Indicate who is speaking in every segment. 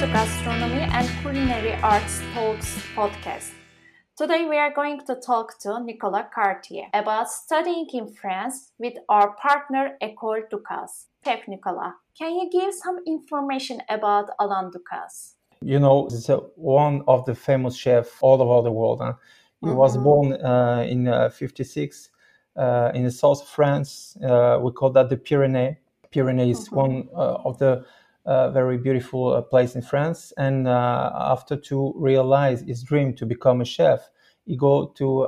Speaker 1: to Gastronomy and Culinary Arts Talks podcast. Today we are going to talk to Nicolas Cartier about studying in France with our partner École Ducasse. Chef Nicolas, can you give some information about Alain Ducasse?
Speaker 2: You know, he's one of the famous chefs all over the world. Huh? He mm-hmm. was born uh, in uh, 56 uh, in the south of France. Uh, we call that the Pyrenees. Pyrenees is mm-hmm. one uh, of the very beautiful place in France. And after to realize his dream to become a chef, he go to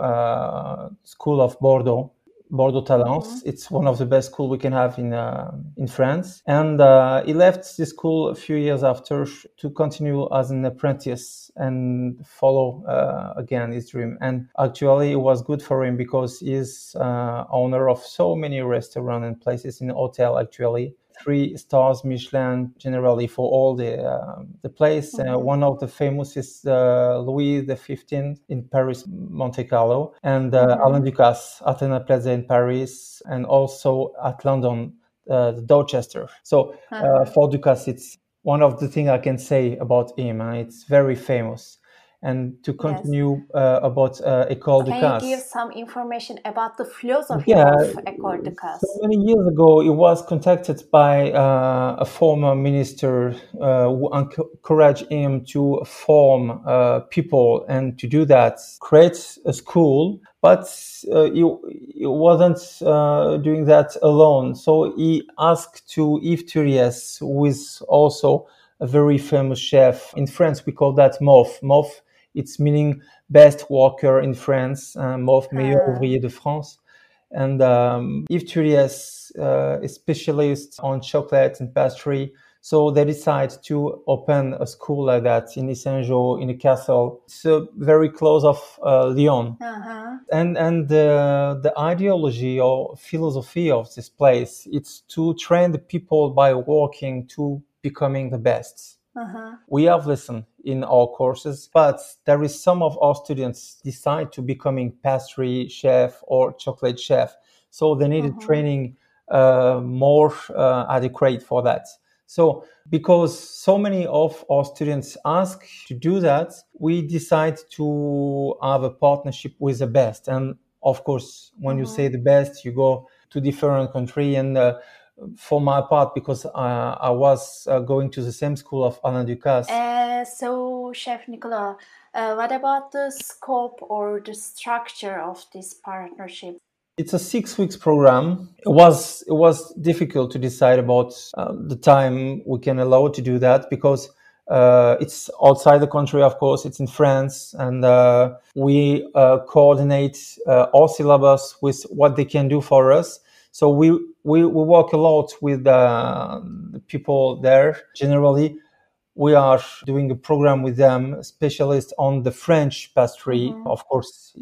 Speaker 2: school of Bordeaux Bordeaux Talence. Mm-hmm. It's one of the best school we can have in uh, in France. And uh, he left the school a few years after to continue as an apprentice and follow uh, again his dream. And actually, it was good for him because he's uh, owner of so many restaurants and places in hotel actually three stars Michelin generally for all the uh, the place. Uh, mm-hmm. one of the famous is uh, Louis the Fifteenth in Paris, Monte Carlo, and uh, mm-hmm. Alain Ducasse, Athénée Plaza in Paris, and also at London, uh, the Dorchester. So uh, uh-huh. for Ducasse, it's one of the things I can say about him. and it's very famous and to continue yes. uh, about uh, École
Speaker 1: Can
Speaker 2: Ducasse.
Speaker 1: Can you give some information about the philosophy yeah, of École Ducasse?
Speaker 2: So many years ago, it was contacted by uh, a former minister uh, who encouraged him to form uh, people and to do that, create a school. But uh, he, he, wasn't doing that alone. So he asked to Yves Thuriès, who is also a very famous chef. In France, we call that MOF. MOF it's meaning best worker in France, uh, MOF, meilleur ah. ouvrier de France. And um, Yves Thuriès uh, is specialist on chocolate and pastry. So they decide to open a school like that in Yssingeaux, in a castle. It's uh, very close of uh, Lyon. Uh-huh. And and the, the ideology or philosophy of this place, it's to train the people by working to becoming the best. Uh-huh. We have listened in our courses, but there is some of our students decide to becoming pastry chef or chocolate chef, so they needed uh-huh. training uh, more uh, adequate for that. So because so many of our students ask to do that, we decide to have a partnership with the best. And of course, when uh-huh. you say the best, you go to different country and uh, for my part because uh, I was uh, going to the same school of Alain Ducasse.
Speaker 1: Uh, so, Chef Nicolas, uh, what about the scope or the structure of this partnership?
Speaker 2: It's a six weeks program. It was it was difficult to decide about uh, the time we can allow to do that because uh, it's outside the country, of course. It's in France, and we coordinate all syllabus with what they can do for us so we we, we work a lot with uh, the people there. Generally, we are doing a program with them, specialists on the French pastry. Mm-hmm. Of course,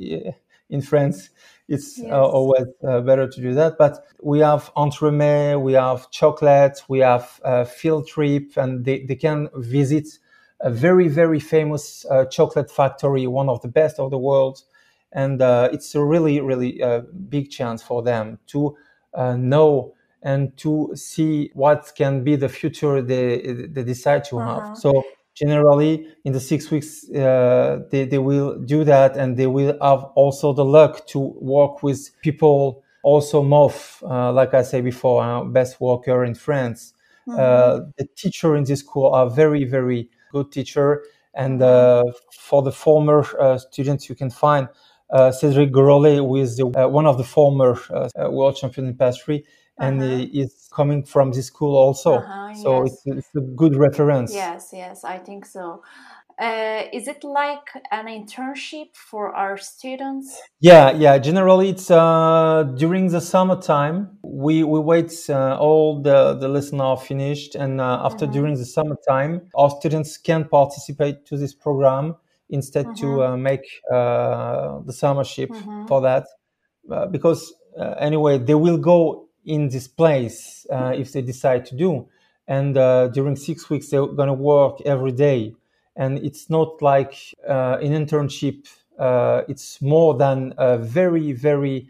Speaker 2: in France, it's uh, yes. uh, always uh, better to do that. But we have entremet, we have chocolate, we have uh, field trip, and they, they can visit a very, very famous uh, chocolate factory, one of the best of the world. And uh, it's a really, really big chance for them to know and to see what can be the future they, they decide to uh-huh. have. So generally in the six weeks uh, they, they will do that and they will have also the luck to work with people also MOF, uh, like I said before, uh, best worker in France. Uh, mm-hmm. the teacher in this school are very, very good teacher. And uh, for the former uh, students, you can find uh, Cedric Grolet, who is the, uh, one of the former uh, world champion in pastry, and uh-huh. he is coming from this school also. Uh-huh, so yes. it's, it's, a good reference.
Speaker 1: Yes, yes, I think so. Uh, is it like an internship for our students?
Speaker 2: Yeah, yeah. Generally, it's uh, during the summertime. We we wait uh, all the the lesson are finished, and uh, after mm-hmm. during the summertime, our students can participate to this program instead mm-hmm. to uh, make uh, the summership mm-hmm. for that uh, because uh, anyway they will go in this place uh, if they decide to do and uh, during six weeks they're going to work every day and it's not like an internship it's more than a very very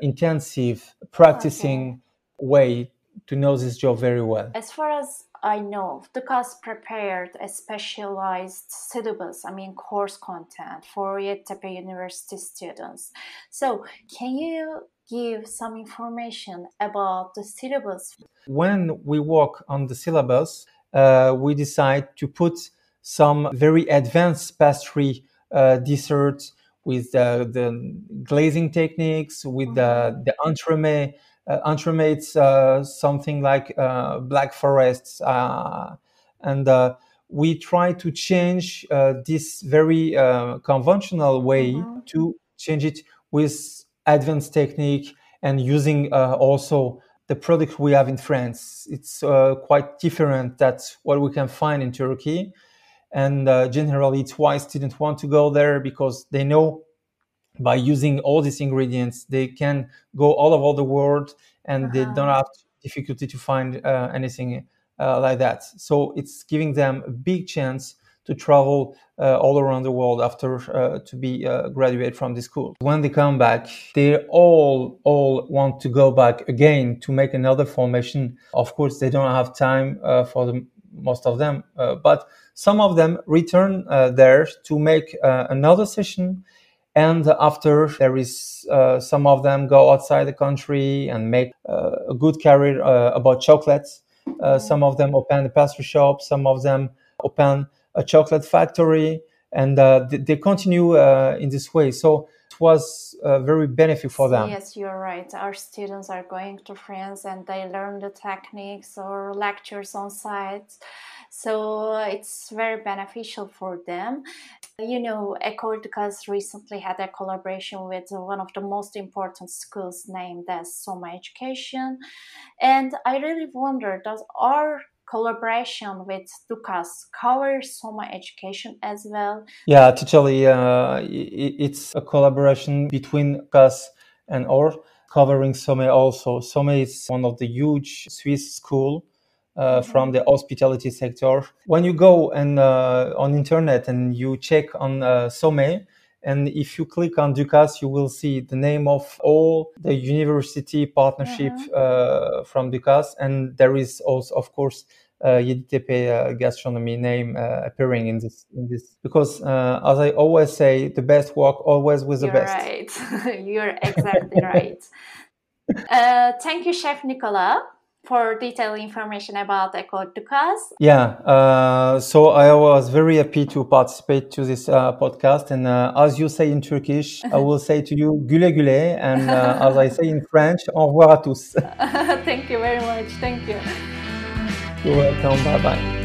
Speaker 2: intensive practicing okay. way to know this job very well.
Speaker 1: As far as I know Ducasse prepared a specialized syllabus, I mean course content for Yeditepe University students. So can you give some information about the syllabus?
Speaker 2: When we work on the syllabus, uh, we decide to put some very advanced pastry uh, desserts with uh, the glazing techniques, with the, the entremet uh, entremets uh, something like uh, black forests, and we try to change this very conventional way mm-hmm. to change it with advanced technique and using also the product we have in France. It's uh, quite different. That's what we can find in Turkey. And uh, generally, it's why students want to go there because they know by using all these ingredients, they can go all over the world and uh-huh. they don't have difficulty to find uh, anything uh, like that. So it's giving them a big chance to travel uh, all around the world after uh, to be uh, graduate from the school. When they come back, they all all want to go back again to make another formation. Of course, they don't have time uh, for the most of them, but some of them return there to make another session and after there is uh, some of them go outside the country and make uh, a good career uh, about chocolates. Uh, some of them open a pastry shop some of them open a chocolate factory and uh, they continue uh, in this way. So it was very benefit for them.
Speaker 1: Yes you're right. Our students are going to france and they learn the techniques or lectures on site so it's very beneficial for them you know, Ecole Ducasse recently had a collaboration with one of the most important schools named as Sommet Education. And I really wonder, does our collaboration with Ducasse cover Soma Education as well?
Speaker 2: Yeah, totally. Uh, it's a collaboration between us and OR covering Sommet also. Sommet is one of the huge Swiss school uh, from the hospitality sector. When you go and uh, on internet and you check on uh, Sommet, and if you click on Ducasse, you will see the name of all the university partnership mm-hmm. from Ducasse, and there is also, of course, uh, Yeditepe uh, gastronomy name uh, appearing in this in this because uh, as I always say, the best work always with
Speaker 1: You're
Speaker 2: the best.
Speaker 1: Right, you're exactly right. Uh, thank you, Chef Nicolas for detailed information about Ecole Ducasse.
Speaker 2: Yeah, uh, so I was very happy to participate to this uh, podcast. And uh, as you say in Turkish, I will say to you güle güle. And uh, as I say in French, au revoir à tous.
Speaker 1: Thank you very much. Thank you.
Speaker 2: You're welcome. Bye bye.